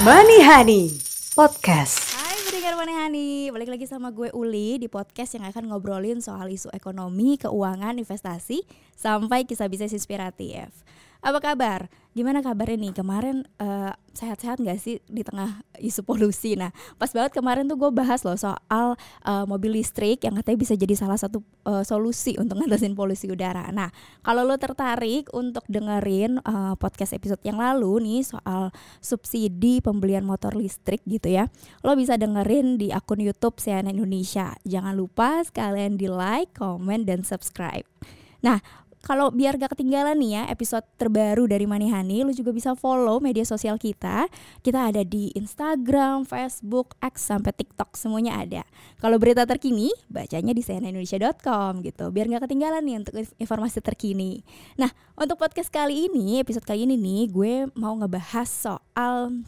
Money Honey Podcast. Hai pendengar Manehani, balik lagi sama gue Uli di podcast yang akan ngobrolin soal isu ekonomi, keuangan, investasi, sampai kisah bisnis inspiratif. Apa kabar? Gimana kabarnya nih? Kemarin eh, sehat-sehat gak sih di tengah isu polusi? Nah, pas banget kemarin tuh gue bahas loh soal eh, mobil listrik yang katanya bisa jadi salah satu eh, solusi untuk ngatasin polusi udara. Nah, kalau lo tertarik untuk dengerin eh, podcast episode yang lalu nih soal subsidi pembelian motor listrik gitu ya, lo bisa dengerin di akun YouTube CNN Indonesia. Jangan lupa sekalian di like, comment, dan subscribe. Nah, kalau biar gak ketinggalan nih ya episode terbaru dari Manihani, lu juga bisa follow media sosial kita. Kita ada di Instagram, Facebook, X sampai TikTok semuanya ada. Kalau berita terkini, bacanya di cnnindonesia.com gitu. Biar gak ketinggalan nih untuk informasi terkini. Nah, untuk podcast kali ini, episode kali ini nih, gue mau ngebahas soal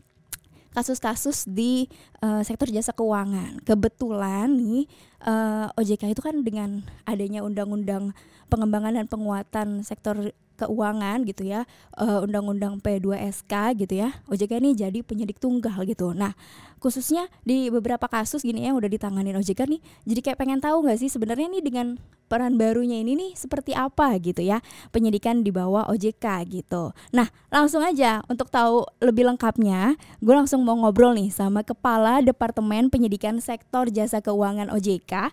kasus-kasus di uh, sektor jasa keuangan. Kebetulan nih uh, OJK itu kan dengan adanya undang-undang pengembangan dan penguatan sektor keuangan gitu ya, uh, undang-undang P2SK gitu ya. OJK ini jadi penyidik tunggal gitu. Nah, khususnya di beberapa kasus gini ya udah ditanganin OJK nih, jadi kayak pengen tahu nggak sih sebenarnya nih dengan peran barunya ini nih seperti apa gitu ya penyidikan di bawah OJK gitu. Nah langsung aja untuk tahu lebih lengkapnya, gue langsung mau ngobrol nih sama Kepala Departemen Penyidikan Sektor Jasa Keuangan OJK,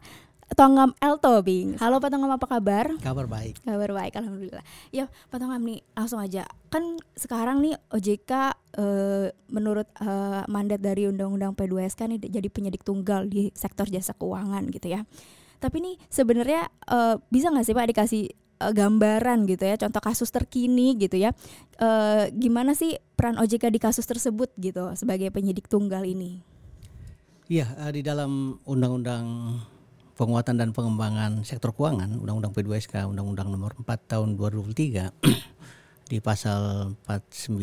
Tonggam L Tobing. Halo Pak Tonggam apa kabar? Kabar baik. Kabar baik, alhamdulillah. Ya Pak Tonggam nih langsung aja. Kan sekarang nih OJK eh, menurut eh, mandat dari Undang-Undang P2SK nih jadi penyidik tunggal di sektor jasa keuangan gitu ya. Tapi nih sebenarnya uh, bisa nggak sih Pak dikasih uh, gambaran gitu ya, contoh kasus terkini gitu ya, uh, gimana sih peran OJK di kasus tersebut gitu sebagai penyidik tunggal ini? Iya, uh, di dalam Undang-Undang Penguatan dan Pengembangan Sektor Keuangan, Undang-Undang P2SK, Undang-Undang Nomor 4 Tahun 2003 di pasal 49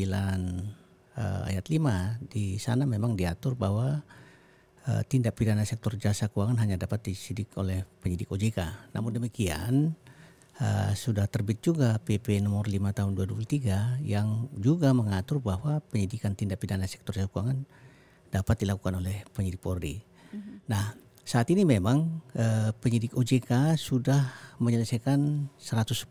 uh, ayat 5 di sana memang diatur bahwa uh, tindak pidana sektor jasa keuangan hanya dapat disidik oleh penyidik OJK. Namun demikian uh, sudah terbit juga PP nomor 5 tahun 2003 yang juga mengatur bahwa penyidikan tindak pidana sektor jasa keuangan dapat dilakukan oleh penyidik Polri. Mm-hmm. Nah, saat ini memang uh, penyidik OJK sudah menyelesaikan 110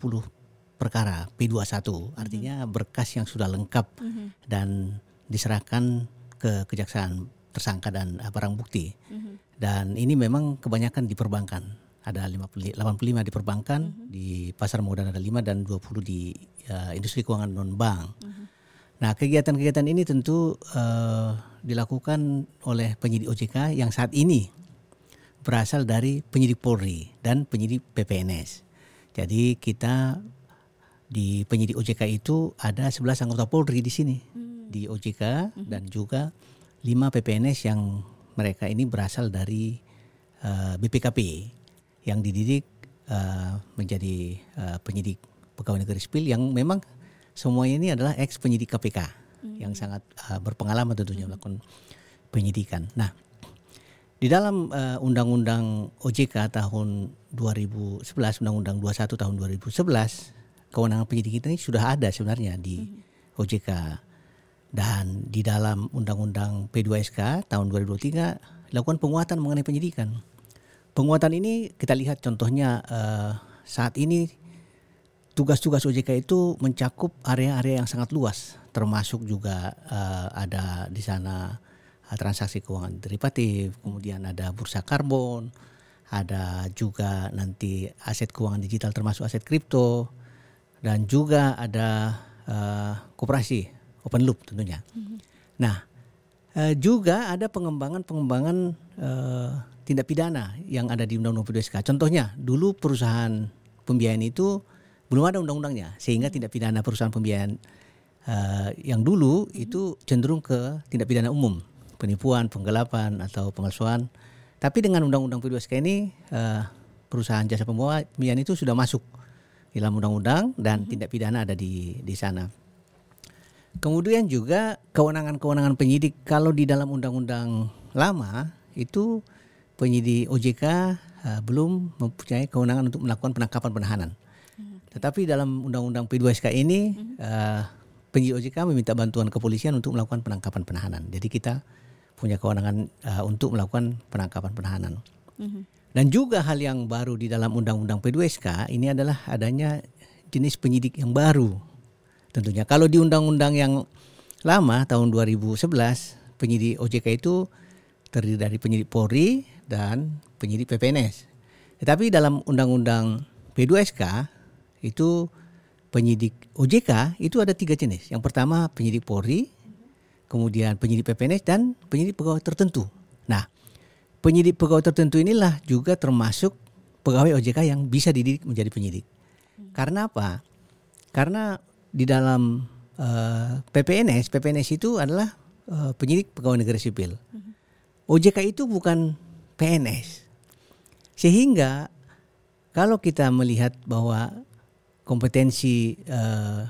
perkara P21, artinya mm-hmm. berkas yang sudah lengkap mm-hmm. dan diserahkan ke kejaksaan tersangka dan uh, barang bukti. Mm-hmm. Dan ini memang kebanyakan di perbankan. Ada 50, 85 di perbankan, mm-hmm. di pasar modal ada 5 dan 20 di uh, industri keuangan non bank. Mm-hmm. Nah, kegiatan-kegiatan ini tentu uh, dilakukan oleh penyidik OJK yang saat ini berasal dari penyidik Polri dan penyidik PPNS. Jadi kita di penyidik OJK itu ada 11 anggota Polri di sini hmm. di OJK hmm. dan juga lima PPNS yang mereka ini berasal dari uh, eh, BPKP yang dididik uh, menjadi uh, penyidik pegawai negeri sipil yang memang semuanya ini adalah ex penyidik KPK hmm. yang sangat uh, berpengalaman tentunya hmm. melakukan penyidikan. Nah, di dalam uh, Undang-Undang OJK tahun 2011, Undang-Undang 21 tahun 2011, kewenangan penyidik ini sudah ada sebenarnya di hmm. OJK dan di dalam Undang-Undang P2SK tahun 2023 dilakukan penguatan mengenai penyidikan. Penguatan ini kita lihat contohnya uh, saat ini tugas-tugas OJK itu mencakup area-area yang sangat luas, termasuk juga uh, ada di sana transaksi keuangan derivatif, kemudian ada bursa karbon, ada juga nanti aset keuangan digital termasuk aset kripto, dan juga ada uh, koperasi open loop tentunya. Mm-hmm. Nah, uh, juga ada pengembangan-pengembangan uh, tindak pidana yang ada di Undang-Undang PDSK. Contohnya, dulu perusahaan pembiayaan itu belum ada undang-undangnya, sehingga tindak pidana perusahaan pembiayaan uh, yang dulu itu cenderung ke tindak pidana umum, penipuan, penggelapan atau pengalsuan. Tapi dengan Undang-Undang P2SK ini uh, perusahaan jasa pembiayaan itu sudah masuk dalam undang-undang dan mm-hmm. tindak pidana ada di di sana. Kemudian juga kewenangan-kewenangan penyidik kalau di dalam undang-undang lama itu penyidik OJK uh, belum mempunyai kewenangan untuk melakukan penangkapan penahanan. Hmm. Tetapi dalam undang-undang P2SK ini uh, penyidik OJK meminta bantuan kepolisian untuk melakukan penangkapan penahanan. Jadi kita punya kewenangan uh, untuk melakukan penangkapan penahanan. Mhm. Dan juga hal yang baru di dalam Undang-Undang P2SK ini adalah adanya jenis penyidik yang baru. Tentunya kalau di undang-undang yang lama tahun 2011 penyidik OJK itu terdiri dari penyidik Polri dan penyidik PPNS. Tetapi dalam undang-undang P2SK itu penyidik OJK itu ada tiga jenis. Yang pertama penyidik Polri, kemudian penyidik PPNS dan penyidik pegawai tertentu. Nah, penyidik pegawai tertentu inilah juga termasuk pegawai OJK yang bisa dididik menjadi penyidik. Karena apa? Karena di dalam eh, PPNS, PPNS itu adalah eh, penyidik pegawai negeri sipil. OJK itu bukan PNS. Sehingga kalau kita melihat bahwa kompetensi eh,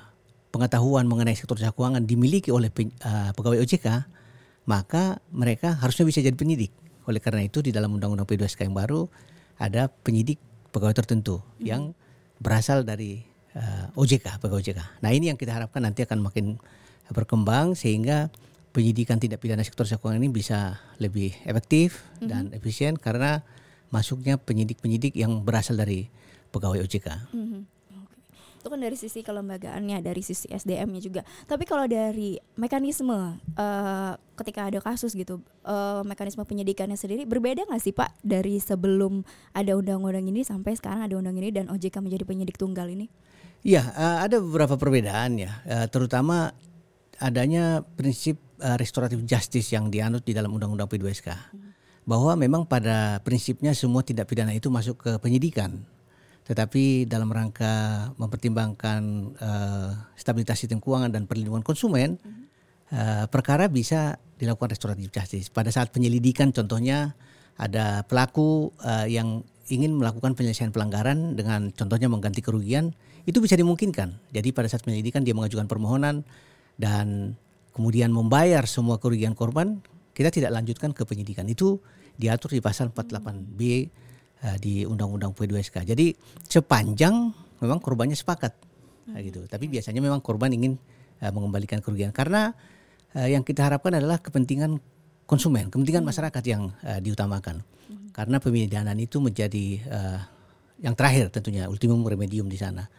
pengetahuan mengenai sektor jasa keuangan dimiliki oleh eh, pegawai OJK, maka mereka harusnya bisa jadi penyidik. Oleh karena itu di dalam Undang-Undang P2SK yang baru ada penyidik pegawai tertentu yang berasal dari eh, OJK, pegawai OJK. Nah ini yang kita harapkan nanti akan makin berkembang sehingga penyidikan tindak pidana sektor jasa keuangan ini bisa lebih efektif dan efisien karena masuknya penyidik-penyidik yang berasal dari pegawai OJK. Oke. Itu kan dari sisi kelembagaannya, dari sisi SDM-nya juga. Tapi kalau dari mekanisme eh, ketika ada kasus gitu, eh, mekanisme penyidikannya sendiri berbeda nggak sih Pak dari sebelum ada undang-undang ini sampai sekarang ada undang ini dan OJK menjadi penyidik tunggal ini? Iya, eh, ada beberapa perbedaan ya, Eh, terutama adanya prinsip eh, restoratif justice yang dianut di dalam Undang-Undang P2SK. Bahwa memang pada prinsipnya semua tindak pidana itu masuk ke penyidikan. Tetapi dalam rangka mempertimbangkan eh, stabilitas sistem keuangan dan perlindungan konsumen, eh, perkara bisa dilakukan restoratif justice. Pada saat penyelidikan contohnya ada pelaku eh, yang ingin melakukan penyelesaian pelanggaran dengan contohnya mengganti kerugian, itu bisa dimungkinkan. Jadi pada saat penyelidikan dia mengajukan permohonan dan kemudian membayar semua kerugian korban, kita tidak lanjutkan ke penyidikan. Itu diatur di pasal 48B eh, di Undang-Undang P2SK. Jadi sepanjang memang korbannya sepakat Nah, gitu. Tapi biasanya memang korban ingin eh, mengembalikan kerugian karena eh, yang kita harapkan adalah kepentingan konsumen, kepentingan masyarakat yang eh, diutamakan. Karena pemidanaan itu menjadi eh, yang terakhir tentunya ultimum remedium di sana.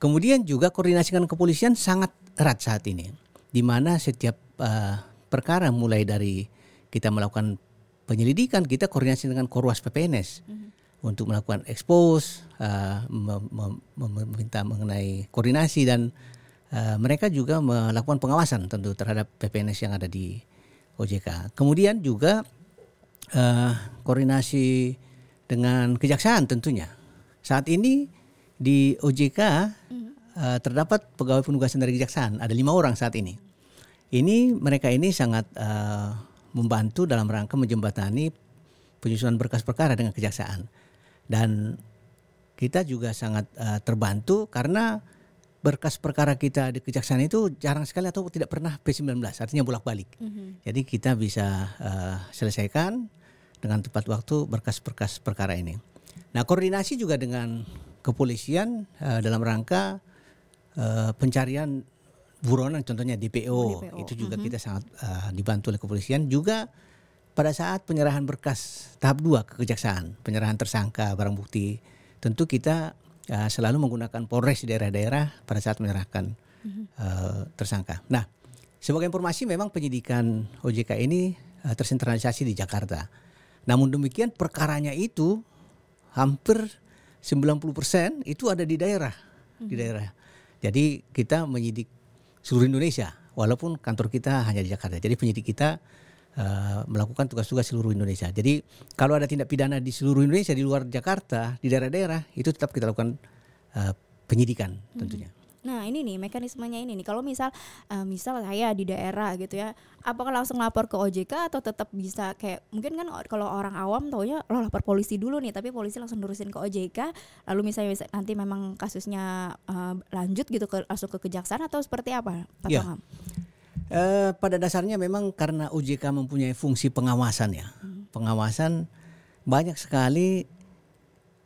Kemudian juga koordinasi dengan kepolisian sangat erat saat ini, di mana setiap eh, perkara mulai dari kita melakukan penyelidikan, kita koordinasi dengan Korwas PPNS untuk melakukan expose, eh, mem- mem- mem- meminta mengenai koordinasi dan eh, mereka juga melakukan pengawasan tentu terhadap PPNS yang ada di OJK. Kemudian juga eh, koordinasi dengan kejaksaan tentunya. Saat ini di OJK eh, terdapat pegawai penugasan dari kejaksaan ada lima orang saat ini. Ini mereka ini sangat eh, membantu dalam rangka menjembatani penyusunan berkas perkara dengan kejaksaan dan kita juga sangat eh, terbantu karena berkas perkara kita di kejaksaan itu jarang sekali atau tidak pernah P19 artinya bolak-balik. Jadi kita bisa eh, selesaikan dengan tepat waktu berkas-berkas perkara ini. Nah, koordinasi juga dengan kepolisian eh, dalam rangka eh, pencarian buronan contohnya DPO, DPO. itu juga kita sangat eh, dibantu oleh kepolisian juga pada saat penyerahan berkas tahap 2 ke kejaksaan, penyerahan tersangka barang bukti, tentu kita eh, selalu menggunakan Polres di daerah-daerah pada saat menyerahkan eh, tersangka. Nah, sebagai informasi memang penyidikan OJK ini eh, tersentralisasi di Jakarta. Namun demikian perkaranya itu hampir 90% itu ada di daerah, di daerah. Jadi kita menyidik seluruh Indonesia walaupun kantor kita hanya di Jakarta. Jadi penyidik kita eh, melakukan tugas-tugas seluruh Indonesia. Jadi kalau ada tindak pidana di seluruh Indonesia di luar Jakarta, di daerah-daerah itu tetap kita lakukan eh, penyidikan tentunya. Nah ini nih mekanismenya ini nih kalau misal eh, misal saya di daerah gitu ya apakah langsung lapor ke OJK atau tetap bisa kayak mungkin kan kalau orang awam taunya lo lapor polisi dulu nih tapi polisi langsung nurusin ke OJK lalu misalnya nanti memang kasusnya eh, lanjut gitu ke langsung ke kejaksaan atau seperti apa Pak Ya. Eh, pada dasarnya memang karena OJK mempunyai fungsi pengawasan ya. Pengawasan banyak sekali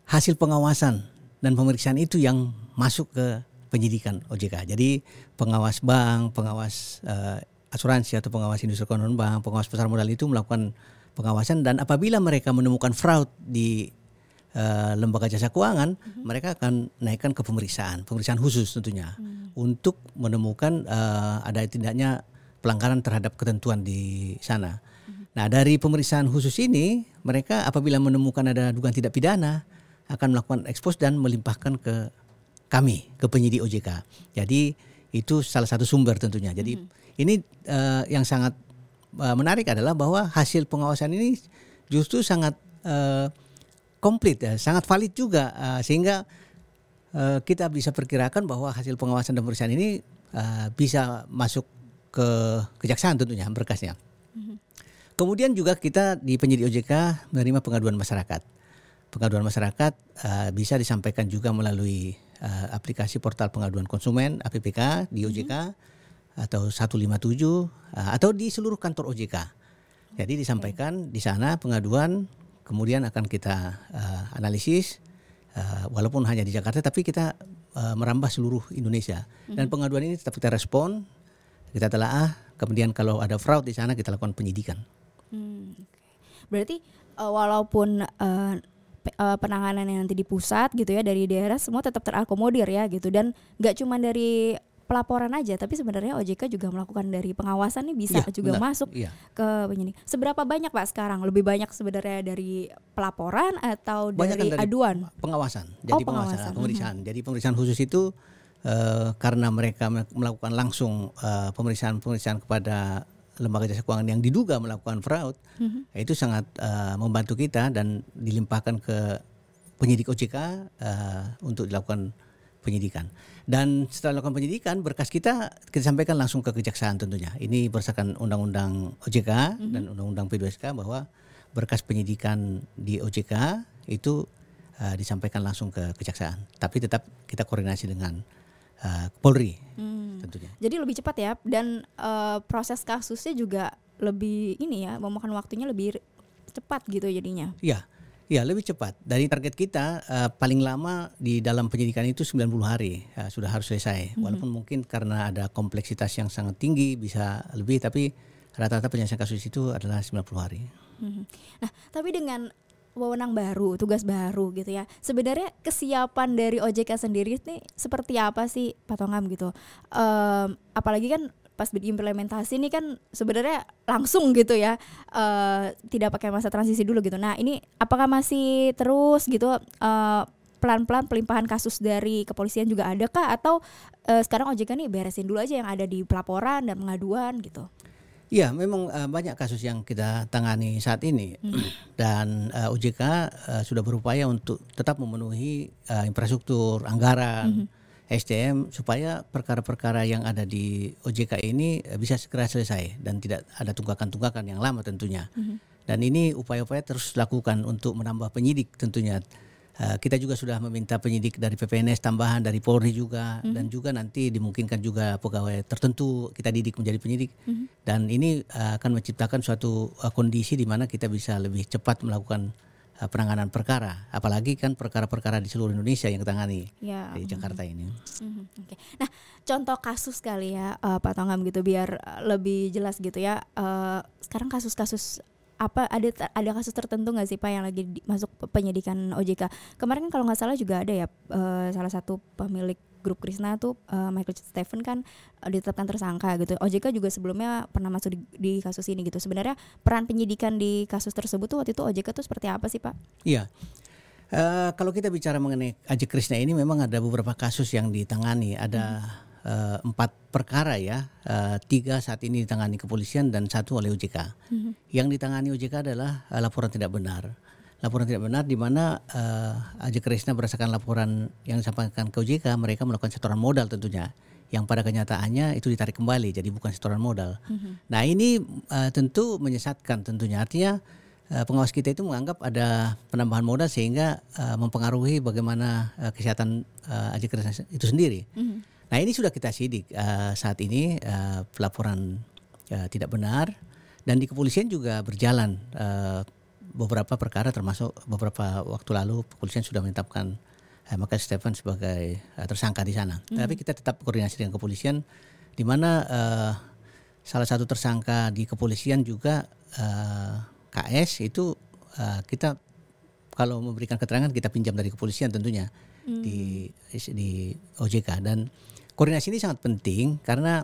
hasil pengawasan dan pemeriksaan itu yang masuk ke penyidikan OJK. Jadi pengawas bank, pengawas uh, asuransi atau pengawas industri keuangan bank, pengawas pasar modal itu melakukan pengawasan dan apabila mereka menemukan fraud di uh, lembaga jasa keuangan, mm-hmm. mereka akan naikkan ke pemeriksaan, pemeriksaan khusus tentunya mm. untuk menemukan uh, ada tidaknya pelanggaran terhadap ketentuan di sana. Mm-hmm. Nah, dari pemeriksaan khusus ini, mereka apabila menemukan ada dugaan tidak pidana akan melakukan ekspos dan melimpahkan ke kami ke penyidik OJK. Jadi itu salah satu sumber tentunya. Jadi hmm. ini uh, yang sangat uh, menarik adalah bahwa hasil pengawasan ini justru sangat uh, komplit ya, sangat valid juga uh, sehingga uh, kita bisa perkirakan bahwa hasil pengawasan dan pemeriksaan ini uh, bisa masuk ke kejaksaan tentunya berkasnya. Hmm. Kemudian juga kita di penyidik OJK menerima pengaduan masyarakat. Pengaduan masyarakat uh, bisa disampaikan juga melalui uh, aplikasi portal pengaduan konsumen APPK di OJK mm-hmm. atau 157 uh, atau di seluruh kantor OJK. Jadi disampaikan di sana pengaduan kemudian akan kita uh, analisis uh, walaupun hanya di Jakarta tapi kita uh, merambah seluruh Indonesia mm-hmm. dan pengaduan ini tetap kita respon, kita telaah, kemudian kalau ada fraud di sana kita lakukan penyidikan. Hmm. Berarti uh, walaupun uh, uh, penanganan yang nanti di pusat gitu ya dari daerah semua tetap terakomodir ya gitu dan nggak cuma dari pelaporan aja tapi sebenarnya OJK juga melakukan dari pengawasan nih bisa ya, juga benar. masuk ya. ke penyidik. Seberapa banyak Pak sekarang? Lebih banyak sebenarnya dari pelaporan atau banyak dari, dari aduan? Pengawasan. Jadi oh, pengawasan, pengawasan. pemeriksaan. Hmm. Jadi pemeriksaan khusus itu uh, karena mereka melakukan langsung uh, pemeriksaan-pemeriksaan kepada lembaga jasa keuangan yang diduga melakukan fraud mm-hmm. itu sangat uh, membantu kita dan dilimpahkan ke penyidik OJK uh, eh, untuk dilakukan penyidikan. Dan setelah melakukan penyidikan berkas kita kita sampaikan langsung ke kejaksaan tentunya. Ini berdasarkan undang-undang OJK mm-hmm. dan undang-undang P2SK bahwa berkas penyidikan di OJK itu uh, disampaikan langsung ke kejaksaan. Tapi tetap kita koordinasi dengan uh, Polri hmm. tentunya. Jadi lebih cepat ya dan uh, proses kasusnya juga lebih ini ya memakan waktunya lebih cepat gitu jadinya. Iya. Ya lebih cepat. Dari target kita uh, paling lama di dalam penyidikan itu 90 hari uh, sudah harus selesai. -hmm. Walaupun mungkin karena ada kompleksitas yang sangat tinggi bisa lebih tapi rata-rata penyelesaian kasus itu adalah 90 hari. -hmm. Nah, tapi dengan wewenang baru, tugas baru gitu ya. Sebenarnya kesiapan dari OJK sendiri ini seperti apa sih Pak Tongam gitu? Um, apalagi kan pas diimplementasi ini kan sebenarnya langsung gitu ya uh, tidak pakai masa transisi dulu gitu nah ini apakah masih terus gitu uh, pelan-pelan pelimpahan kasus dari kepolisian juga ada kah atau uh, sekarang OJK nih beresin dulu aja yang ada di pelaporan dan pengaduan gitu Iya, memang uh, banyak kasus yang kita tangani saat ini hmm. dan uh, eh, OJK uh, eh, sudah berupaya untuk tetap memenuhi uh, infrastruktur, anggaran, hmm. SDM supaya perkara-perkara yang ada di OJK ini uh, bisa segera selesai dan tidak ada tunggakan-tunggakan yang lama tentunya. Hmm. Dan ini upaya-upaya terus dilakukan untuk menambah penyidik tentunya Uh, kita juga sudah meminta penyidik dari PPNS tambahan dari Polri juga mm-hmm. dan juga nanti dimungkinkan juga pegawai tertentu kita didik menjadi penyidik mm-hmm. dan ini uh, akan menciptakan suatu uh, kondisi di mana kita bisa lebih cepat melakukan uh, penanganan perkara apalagi kan perkara-perkara di seluruh Indonesia yang ditangani ya. di Jakarta mm-hmm. ini. Mm-hmm. Okay. Nah contoh kasus kali ya uh, Pak Tongam gitu biar lebih jelas gitu ya uh, sekarang kasus-kasus apa ada ada kasus tertentu nggak sih pak yang lagi di, masuk penyidikan OJK kemarin kalau nggak salah juga ada ya uh, salah satu pemilik grup Krishna tuh uh, Michael Stephen kan uh, ditetapkan tersangka gitu. OJK juga sebelumnya pernah masuk di, di kasus ini gitu. Sebenarnya peran penyidikan di kasus tersebut tuh waktu itu OJK tuh seperti apa sih pak? Iya. Uh, kalau kita bicara mengenai Ajik Krishna ini memang ada beberapa kasus yang ditangani. Ada hmm empat perkara ya, uh, tiga saat ini ditangani kepolisian dan satu oleh OJK. Mm-hmm. Yang ditangani OJK adalah uh, laporan tidak benar. Laporan tidak benar di mana uh, Aji Krisna berdasarkan laporan yang disampaikan ke OJK mereka melakukan setoran modal tentunya yang pada kenyataannya itu ditarik kembali jadi bukan setoran modal. Mm-hmm. Nah ini uh, tentu menyesatkan tentunya artinya uh, pengawas kita itu menganggap ada penambahan modal sehingga uh, mempengaruhi bagaimana uh, kesehatan uh, Aji Krisna itu sendiri. Mm-hmm. Nah ini sudah kita sidik uh, saat ini uh, pelaporan uh, tidak benar dan di kepolisian juga berjalan uh, beberapa perkara termasuk beberapa waktu lalu kepolisian sudah menetapkan uh, maka Stefan sebagai uh, tersangka di sana. Tapi kita tetap koordinasi dengan kepolisian, di mana uh, salah satu tersangka di kepolisian juga uh, KS itu uh, kita kalau memberikan keterangan kita pinjam dari kepolisian tentunya di di OJK dan koordinasi ini sangat penting karena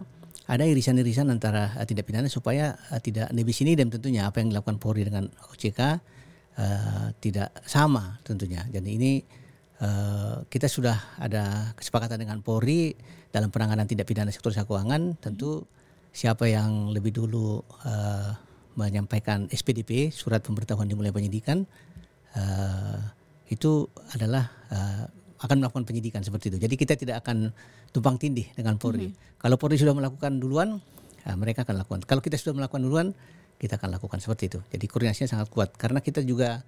ada irisan-irisan antara uh, tindak pidana supaya uh, tidak nebis ini dan tentunya apa yang dilakukan Polri dengan OJK uh, tidak sama tentunya. Jadi ini uh, kita sudah ada kesepakatan dengan Polri dalam penanganan tindak pidana sektor jasa keuangan tentu siapa yang lebih dulu uh, menyampaikan SPDP surat pemberitahuan dimulai penyidikan uh, itu adalah akan melakukan penyidikan seperti itu. Jadi kita tidak akan tumpang tindih dengan Polri. Kalau Polri sudah melakukan duluan, uh, mereka akan lakukan. Kalau kita sudah melakukan duluan, kita akan lakukan seperti itu. Jadi koordinasinya sangat kuat karena kita juga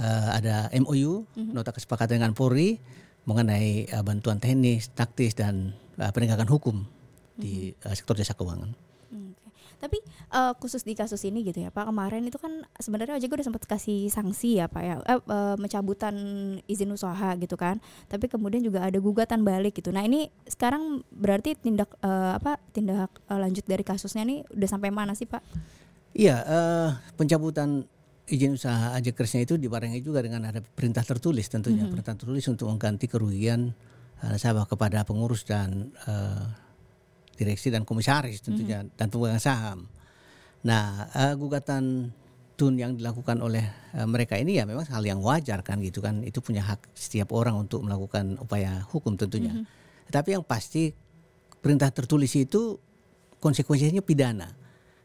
uh, ada MOU nota kesepakatan dengan Polri mengenai uh, bantuan teknis, taktis dan uh, penegakan hukum di uh, sektor jasa keuangan. Tapi eh, khusus di kasus ini gitu ya Pak kemarin itu kan sebenarnya OJK udah sempat kasih sanksi ya Pak ya eh, eh, mencabutan izin usaha gitu kan. Tapi kemudian juga ada gugatan balik gitu. Nah ini sekarang berarti tindak eh, apa tindak eh, lanjut dari kasusnya nih udah sampai mana sih Pak? Iya, eh, pencabutan izin usaha ajakersnya itu dibarengi juga dengan ada perintah tertulis tentunya, perintah tertulis untuk mengganti kerugian nasabah kepada pengurus dan eh, direksi dan komisaris tentunya dan pemegang saham. Nah, eh, gugatan tun yang dilakukan oleh eh, mereka ini ya memang hal yang wajar kan gitu kan, itu punya hak setiap orang untuk melakukan upaya hukum tentunya. Tapi yang pasti perintah tertulis itu konsekuensinya pidana.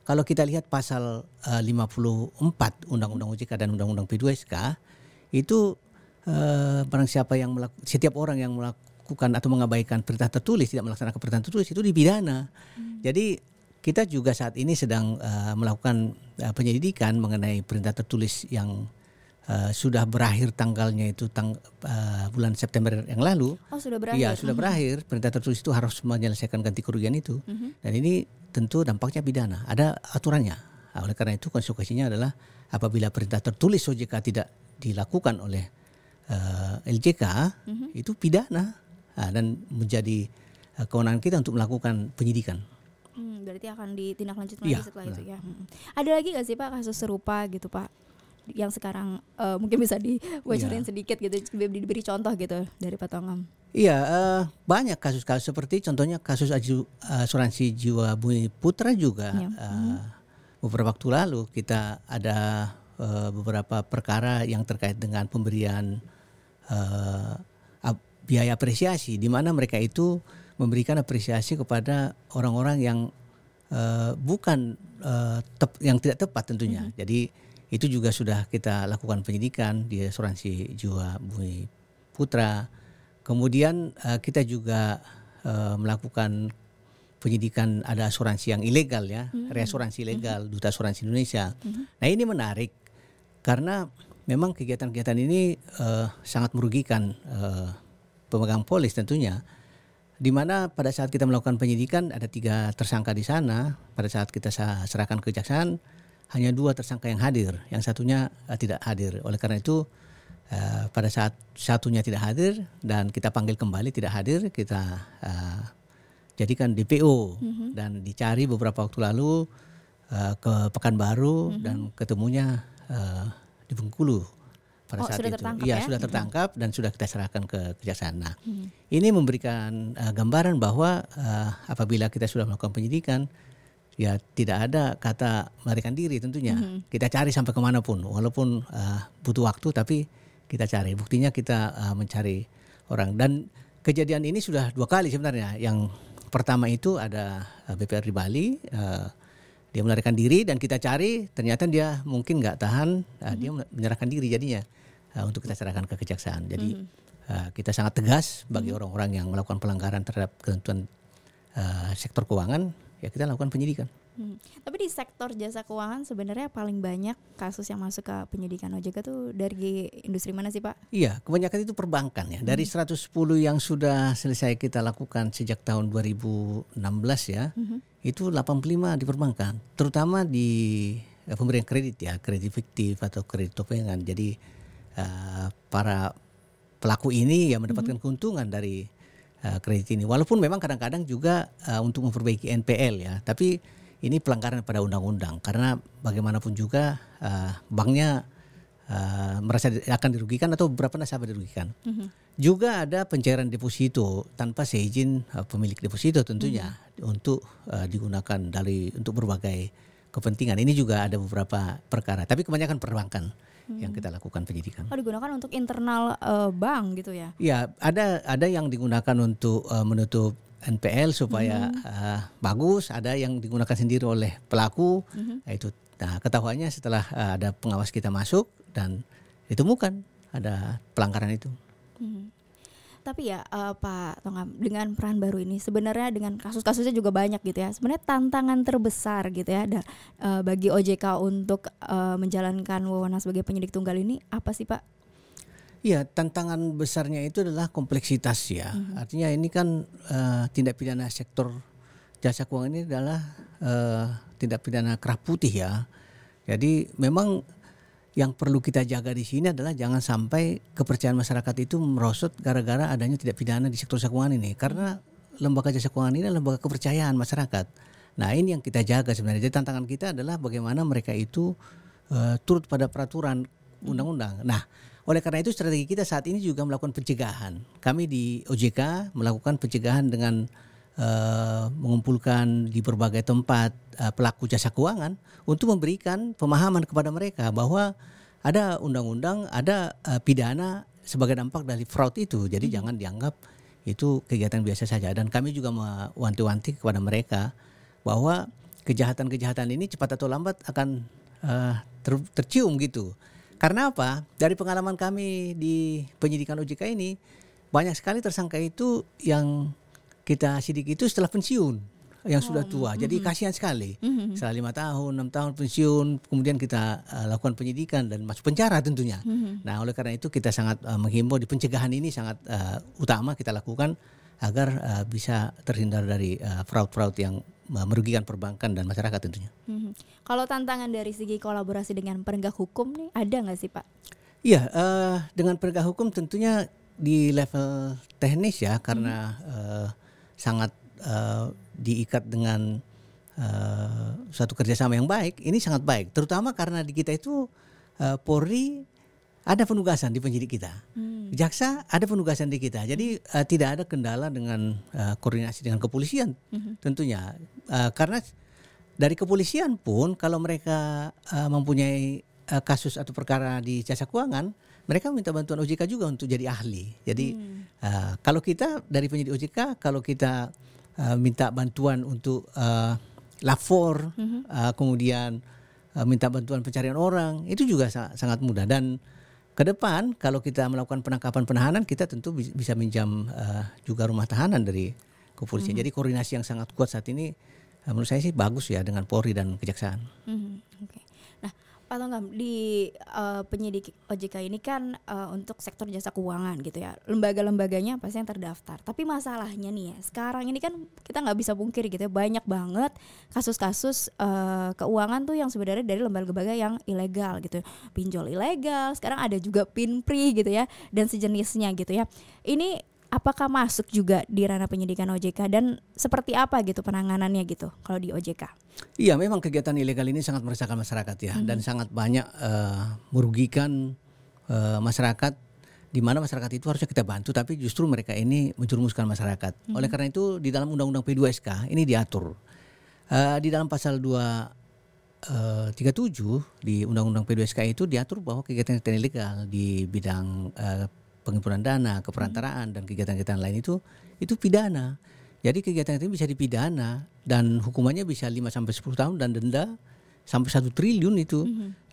Kalau kita lihat pasal eh, 54 Undang-Undang OJK dan Undang-Undang P2SK itu eh, barang siapa yang melaku, setiap orang yang melakukan atau mengabaikan perintah tertulis tidak melaksanakan perintah tertulis itu dipidana. Jadi kita juga saat ini sedang eh, melakukan eh, penyelidikan mengenai perintah tertulis yang eh, sudah berakhir tanggalnya itu tang, eh, bulan September yang lalu. Oh sudah berakhir. Iya, sudah berakhir. Perintah tertulis itu harus menyelesaikan ganti kerugian itu. Dan ini tentu dampaknya pidana. Ada aturannya. Nah, oleh karena itu konsekuensinya adalah apabila perintah tertulis OJK tidak dilakukan oleh eh, LJK, itu pidana dan menjadi eh, kewenangan kita untuk melakukan penyidikan. Hmm, berarti akan ditindaklanjuti lagi Iya, setelah itu ya. Hmm. Ada lagi gak sih Pak kasus serupa gitu Pak? Yang sekarang eh, mungkin bisa dibocorin Iya. sedikit gitu, diberi, diberi contoh gitu dari Pak Tongam. Iya, eh, banyak kasus-kasus seperti contohnya kasus asuransi jiwa Bumi Putra juga. Iya. eh, beberapa waktu lalu kita ada eh, beberapa perkara yang terkait dengan pemberian ap- biaya apresiasi, di mana mereka itu memberikan apresiasi kepada orang-orang yang eh, bukan eh, tep- yang tidak tepat tentunya. Jadi itu juga sudah kita lakukan penyidikan di asuransi jiwa Bumi Putra. Kemudian eh, kita juga eh, melakukan penyidikan ada asuransi yang ilegal ya, reasuransi ilegal Duta Asuransi Indonesia. Nah ini menarik karena memang kegiatan-kegiatan ini eh, sangat merugikan eh, pemegang polis tentunya. Di mana pada saat kita melakukan penyidikan ada tiga tersangka di sana. Pada saat kita serahkan ke kejaksaan hanya dua tersangka yang hadir, yang satunya eh, tidak hadir. Oleh karena itu eh, pada saat satunya tidak hadir dan kita panggil kembali tidak hadir, kita eh, jadikan DPO dan dicari beberapa waktu lalu eh, ke Pekanbaru dan ketemunya eh, di Bengkulu pada Oh, saat sudah itu. tertangkap Iya ya? sudah tertangkap dan sudah kita serahkan ke kejaksaan. Nah, ini memberikan eh, gambaran bahwa eh, apabila kita sudah melakukan penyidikan ya tidak ada kata melarikan diri tentunya. Kita cari sampai ke mana pun, walaupun eh, butuh waktu tapi kita cari. Buktinya kita eh, mencari orang dan kejadian ini sudah dua kali sebenarnya. Yang pertama itu ada BPR di Bali. eh, dia melarikan diri dan kita cari ternyata dia mungkin nggak tahan eh, dia menyerahkan diri jadinya eh, untuk kita serahkan ke kejaksaan jadi eh, kita sangat tegas bagi orang-orang yang melakukan pelanggaran terhadap ketentuan eh, sektor keuangan ya kita lakukan penyidikan Hmm. Tapi di sektor jasa keuangan sebenarnya paling banyak kasus yang masuk ke penyidikan OJK tuh dari industri mana sih Pak? Iya, kebanyakan itu perbankan ya. Dari 110 yang sudah selesai kita lakukan sejak tahun 2016 ya, itu 85 di perbankan, terutama di eh, pemberian kredit ya, kredit fiktif atau kredit topengan. Jadi eh, para pelaku ini ya mendapatkan keuntungan dari uh, kredit ini. Walaupun memang kadang-kadang juga uh, untuk memperbaiki NPL ya, tapi ini pelanggaran pada undang-undang karena bagaimanapun juga uh, banknya uh, merasa akan dirugikan atau beberapa nasabah dirugikan. Juga ada pencairan deposito tanpa seizin uh, pemilik deposito tentunya untuk uh, digunakan dari untuk berbagai kepentingan. Ini juga ada beberapa perkara, tapi kebanyakan perbankan yang kita lakukan penyidikan. Oh digunakan untuk internal eh, bank gitu ya? Ya, ada ada yang digunakan untuk uh, menutup NPL supaya uh, bagus, ada yang digunakan sendiri oleh pelaku. Itu nah ketahuannya setelah uh, ada pengawas kita masuk dan ditemukan ada pelanggaran itu. Mhm. Tapi ya eh, Pak Tongam dengan peran baru ini sebenarnya dengan kasus-kasusnya juga banyak gitu ya. Sebenarnya tantangan terbesar gitu ya ada eh, bagi OJK untuk eh, menjalankan wewenang sebagai penyidik tunggal ini apa sih Pak? Iya, tantangan besarnya itu adalah kompleksitas ya. Artinya ini kan eh, tindak pidana sektor jasa keuangan ini adalah eh, tindak pidana kerah putih ya. Jadi memang yang perlu kita jaga di sini adalah jangan sampai kepercayaan masyarakat itu merosot gara-gara adanya tidak pidana di sektor jasa keuangan ini. Karena lembaga jasa keuangan ini adalah lembaga kepercayaan masyarakat. Nah ini yang kita jaga sebenarnya. Jadi tantangan kita adalah bagaimana mereka itu eh, turut pada peraturan undang-undang. Nah oleh karena itu strategi kita saat ini juga melakukan pencegahan. Kami di OJK melakukan pencegahan dengan eh, mengumpulkan di berbagai tempat eh, pelaku jasa keuangan untuk memberikan pemahaman kepada mereka bahwa ada undang-undang, ada eh, pidana sebagai dampak dari fraud itu. Jadi jangan dianggap itu kegiatan biasa saja. Dan kami juga mewanti-wanti kepada mereka bahwa kejahatan-kejahatan ini cepat atau lambat akan eh, ter- tercium gitu. Karena apa? Dari pengalaman kami di penyidikan OJK ini banyak sekali tersangka itu yang kita sidik itu setelah pensiun yang sudah tua. Jadi kasihan sekali. Setelah lima tahun, enam tahun pensiun, kemudian kita uh, lakukan penyidikan dan masuk penjara tentunya. Nah, oleh karena itu kita sangat uh, menghimbau di pencegahan ini sangat uh, utama kita lakukan agar uh, bisa terhindar dari uh, fraud-fraud yang uh, merugikan perbankan dan masyarakat tentunya. Mhm. Kalau tantangan dari segi kolaborasi dengan penegak hukum nih ada nggak sih Pak? Iya, eh, dengan penegak hukum tentunya di level teknis ya karena eh, sangat eh, diikat dengan eh, suatu kerjasama yang baik. Ini sangat baik, terutama karena di kita itu eh, Polri ada penugasan di penyidik kita, jaksa ada penugasan di kita. Jadi eh, tidak ada kendala dengan eh, koordinasi dengan kepolisian tentunya Eh, karena dari kepolisian pun kalau mereka uh, mempunyai uh, kasus atau perkara di jasa keuangan, mereka minta bantuan OJK juga untuk jadi ahli. Jadi uh, kalau kita dari penyidik OJK, kalau kita uh, minta bantuan untuk uh, lapor, uh, kemudian uh, minta bantuan pencarian orang, itu juga sa- sangat mudah. Dan ke depan kalau kita melakukan penangkapan penahanan, kita tentu bi- bisa minjam uh, juga rumah tahanan dari kepolisian. Jadi koordinasi yang sangat kuat saat ini menurut saya sih bagus ya dengan Polri dan Kejaksaan. Oke. Pak Tongam di eh, penyidik OJK ini kan eh, untuk sektor jasa keuangan gitu ya. Lembaga-lembaganya pasti yang terdaftar. Tapi masalahnya nih ya, sekarang ini kan kita nggak bisa pungkiri gitu ya, banyak banget kasus-kasus eh, keuangan tuh yang sebenarnya dari lembaga-lembaga yang ilegal gitu. Pinjol ilegal, sekarang ada juga pinpri gitu ya dan sejenisnya gitu ya. Ini apakah masuk juga di ranah penyidikan OJK dan seperti apa gitu penanganannya gitu kalau di OJK? Iya, memang kegiatan ilegal ini sangat meresahkan masyarakat ya dan sangat banyak eh, merugikan eh, masyarakat di mana masyarakat itu harusnya kita bantu tapi justru mereka ini menjerumuskan masyarakat. Oleh karena itu di dalam Undang-Undang P2SK ini diatur Eh, di dalam pasal 2 eh, 37 di Undang-Undang P2SK itu diatur bahwa kegiatan-kegiatan ilegal di bidang eh, pengumpulan dana, keperantaraan dan kegiatan-kegiatan lain itu itu pidana. Jadi kegiatan itu bisa dipidana dan hukumannya bisa 5 sampai 10 tahun dan denda sampai satu triliun itu.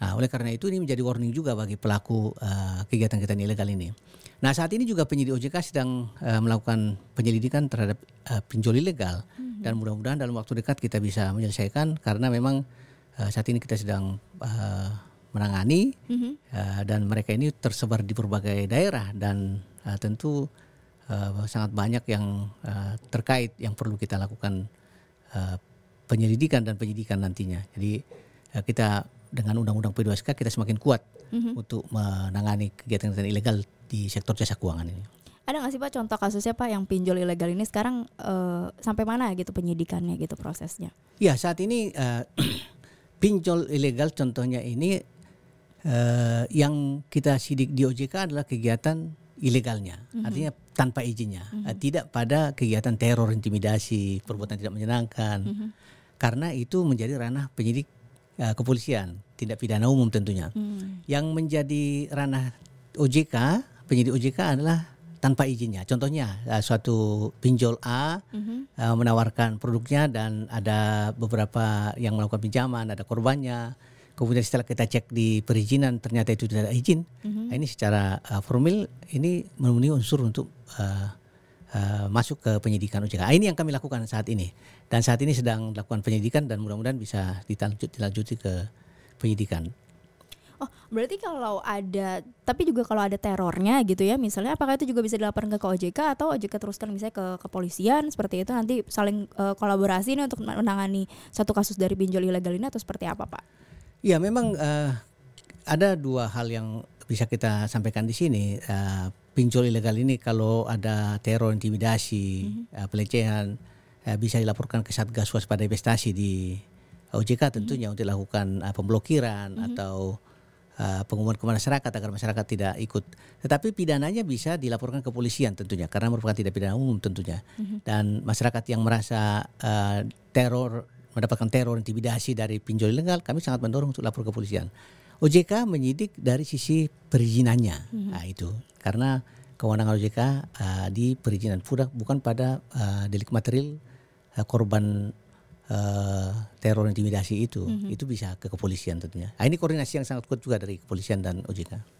Nah, oleh karena itu ini menjadi warning juga bagi pelaku eh, kegiatan-kegiatan ilegal ini. Nah, saat ini juga penyidik OJK sedang eh, melakukan penyelidikan terhadap eh, pinjol ilegal dan mudah-mudahan dalam waktu dekat kita bisa menyelesaikan karena memang eh, saat ini kita sedang eh, menangani eh, dan mereka ini tersebar di berbagai daerah dan eh, tentu eh, sangat banyak yang eh, terkait yang perlu kita lakukan eh, penyelidikan dan penyidikan nantinya. Jadi eh, kita dengan Undang-Undang P2SK kita semakin kuat untuk menangani kegiatan-kegiatan ilegal di sektor jasa keuangan ini. Ada nggak sih Pak contoh kasusnya Pak yang pinjol ilegal ini sekarang uh, sampai mana gitu penyidikannya gitu prosesnya? Ya saat ini uh, pinjol ilegal contohnya ini uh, yang kita sidik di OJK adalah kegiatan ilegalnya, mm-hmm. artinya tanpa izinnya, mm-hmm. tidak pada kegiatan teror, intimidasi, perbuatan tidak menyenangkan, mm-hmm. karena itu menjadi ranah penyidik uh, kepolisian, tidak pidana umum tentunya. Mm. Yang menjadi ranah OJK, penyidik OJK adalah tanpa izinnya. Contohnya uh, suatu pinjol A mm-hmm. uh, menawarkan produknya dan ada beberapa yang melakukan pinjaman, ada korbannya kemudian setelah kita cek di perizinan ternyata itu tidak ada izin, mm-hmm. nah, ini secara uh, formal ini memenuhi unsur untuk uh, uh, masuk ke penyidikan OJK. Nah, ini yang kami lakukan saat ini dan saat ini sedang melakukan penyidikan dan mudah-mudahan bisa dilanjut, dilanjuti ke penyidikan. Oh, berarti kalau ada, tapi juga kalau ada terornya gitu ya, misalnya apakah itu juga bisa dilaporkan ke OJK atau OJK teruskan misalnya ke kepolisian seperti itu nanti saling uh, kolaborasi ini untuk menangani satu kasus dari pinjol ilegal ini atau seperti apa, Pak? Ya memang uh, ada dua hal yang bisa kita sampaikan di sini. Uh, pinjol ilegal ini kalau ada teror, intimidasi, mm-hmm. uh, pelecehan uh, bisa dilaporkan ke Satgas Waspada Investasi di OJK tentunya mm-hmm. untuk dilakukan uh, pemblokiran mm-hmm. atau uh, pengumuman ke masyarakat agar masyarakat tidak ikut. Tetapi pidananya bisa dilaporkan ke polisian tentunya karena merupakan tidak pidana umum tentunya. Mm-hmm. Dan masyarakat yang merasa uh, teror mendapatkan teror intimidasi dari pinjol ilegal, kami sangat mendorong untuk lapor ke polisian. OJK menyidik dari sisi perizinannya, hmm. nah, itu karena kewenangan OJK uh, ah, di perizinan bukan pada uh, delik material uh, korban uh, teror intimidasi itu, hmm. itu bisa ke kepolisian tentunya. Nah, ini koordinasi yang sangat kuat juga dari kepolisian dan OJK.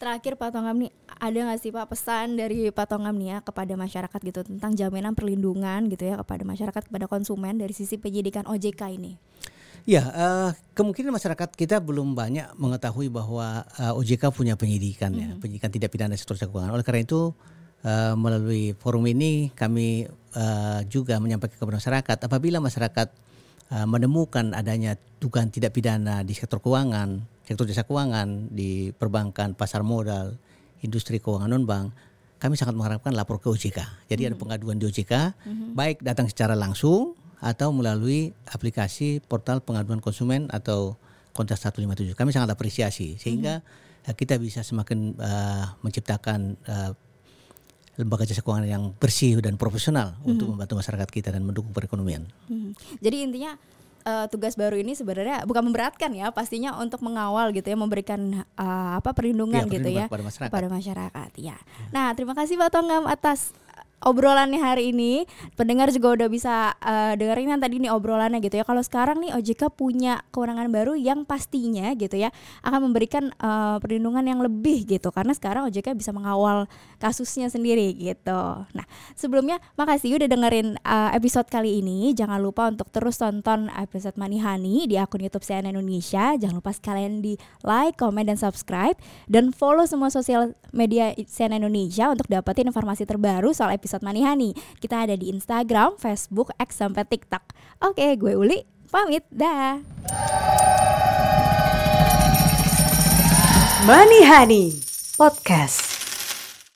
Terakhir Pak Tongam nih, ada nggak sih Pak pesan dari Pak Tongam nih ya kepada masyarakat gitu tentang jaminan perlindungan gitu ya kepada masyarakat kepada konsumen dari sisi penyidikan OJK ini? Ya, uh, kemungkinan masyarakat kita belum banyak mengetahui bahwa uh, eh, OJK punya penyidikan mm -hmm. ya, mhm. penyidikan tidak pidana sektor keuangan. Oleh karena itu uh, melalui forum ini kami uh, juga menyampaikan kepada masyarakat apabila masyarakat uh, menemukan adanya dugaan tidak pidana di sektor keuangan sektor jasa keuangan di perbankan, pasar modal, industri keuangan non bank, kami sangat mengharapkan lapor ke OJK. Jadi hmm ada pengaduan di OJK, hmm baik datang secara langsung atau melalui aplikasi portal pengaduan konsumen atau kontak 157. Kami sangat apresiasi sehingga hmm kita bisa semakin uh, menciptakan uh, lembaga jasa keuangan yang bersih dan profesional hmm untuk membantu masyarakat kita dan mendukung perekonomian. hmm Jadi intinya uh, tugas baru ini sebenarnya bukan memberatkan ya pastinya untuk mengawal gitu ya memberikan uh, apa perlindungan ya, gitu ya kepada masyarakat. Pada masyarakat ya. ya. Nah terima kasih Pak Tonggam atas obrolannya hari ini. Pendengar juga udah bisa uh, dengerin yang tadi nih obrolannya gitu ya. Kalau sekarang nih OJK punya kewenangan baru yang pastinya gitu ya akan memberikan uh, perlindungan yang lebih gitu karena sekarang OJK bisa mengawal kasusnya sendiri gitu. Nah, sebelumnya makasih udah dengerin uh, episode kali ini. Jangan lupa untuk terus tonton episode Honey di akun YouTube CNN Indonesia. Jangan lupa sekalian di like, comment dan subscribe dan follow semua sosial media CNN Indonesia untuk dapetin informasi terbaru soal episode episode Manihani. Kita ada di Instagram, Facebook, X sampai TikTok. Oke, gue Uli, pamit dah. Honey Podcast.